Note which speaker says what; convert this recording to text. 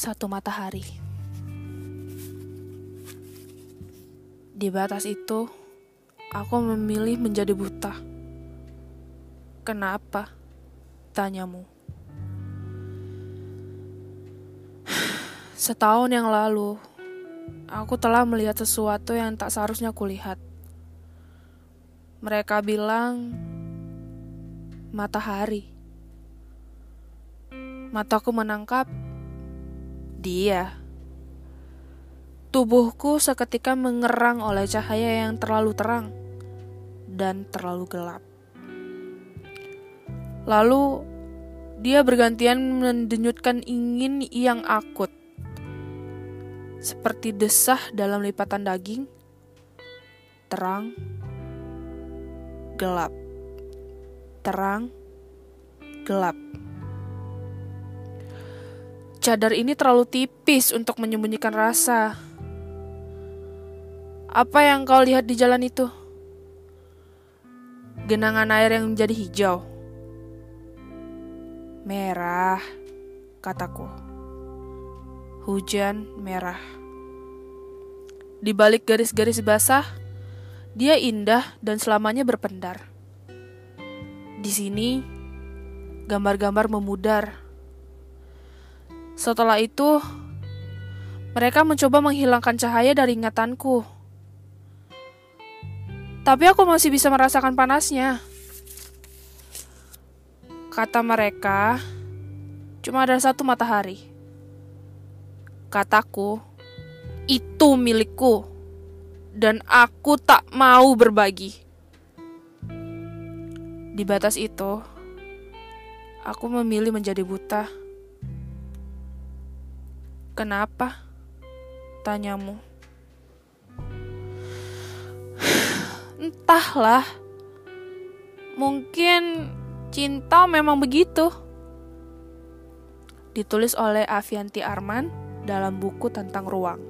Speaker 1: Satu matahari. Di batas itu, aku memilih menjadi buta. Kenapa? Tanyamu. Setahun yang lalu, aku telah melihat sesuatu yang tak seharusnya kulihat. Mereka bilang matahari. Mataku menangkap dia. Tubuhku seketika mengerang oleh cahaya yang terlalu terang dan terlalu gelap. Lalu dia bergantian mendenyutkan ingin yang akut. Seperti desah dalam lipatan daging, terang, gelap, terang, gelap. Cadar ini terlalu tipis untuk menyembunyikan rasa. Apa yang kau lihat di jalan itu? Genangan air yang menjadi hijau. Merah, kataku. Hujan merah. Di balik garis-garis basah, dia indah dan selamanya berpendar. Di sini, gambar-gambar memudar setelah itu, mereka mencoba menghilangkan cahaya dari ingatanku. Tapi aku masih bisa merasakan panasnya. Kata mereka, cuma ada satu matahari. Kataku, itu milikku. Dan aku tak mau berbagi. Di batas itu, aku memilih menjadi buta. Kenapa? Tanyamu. Entahlah. Mungkin cinta memang begitu. Ditulis oleh Avianti Arman dalam buku tentang ruang.